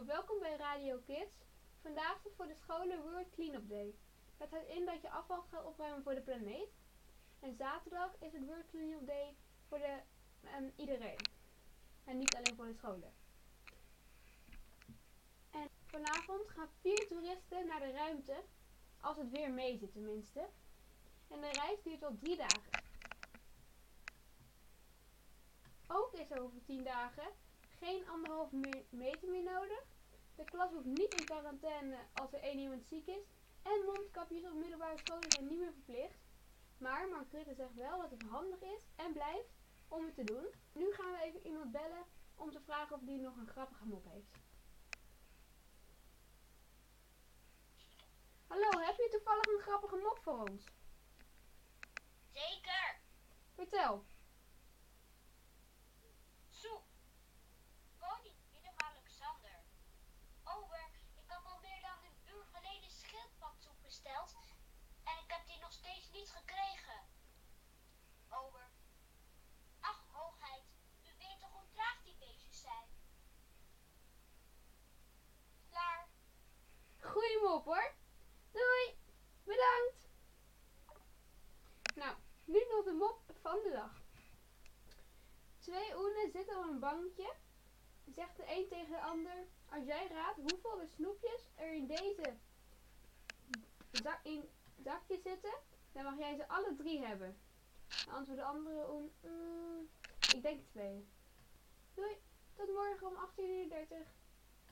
Welkom bij Radio Kids. Vandaag is het voor de scholen World Cleanup Day. Dat houdt in dat je afval gaat opruimen voor de planeet. En zaterdag is het World Cleanup Day voor de, ehm, iedereen. En niet alleen voor de scholen. En vanavond gaan vier toeristen naar de ruimte. Als het weer mee zit tenminste. En de reis duurt al drie dagen. Ook is over tien dagen geen anderhalve me- meter meer nodig. De klas hoeft niet in quarantaine als er één iemand ziek is. En mondkapjes op middelbare scholen zijn niet meer verplicht. Maar Mark Rutte zegt wel dat het handig is en blijft om het te doen. Nu gaan we even iemand bellen om te vragen of die nog een grappige mop heeft. Hallo, heb je toevallig een grappige mop voor ons? Zeker. Vertel. Soep. Koning Willem-Alexander. Ober, ik heb al meer dan een uur geleden schildpadsoep besteld. En ik heb die nog steeds niet gekregen. Ober. Ach, hoogheid. U weet toch hoe traag die beestjes zijn? Klaar. Goeie mop hoor. Doei. Bedankt. Nou, nu nog de mop van de dag. Twee oenen zitten op een bankje. Zegt de een tegen de ander. Als jij raadt hoeveel de snoepjes er in deze zak, in zakje zitten, dan mag jij ze alle drie hebben. Dan antwoordt de andere oen. "Mm, ik denk twee. Doei. Tot morgen om 18.30 uur.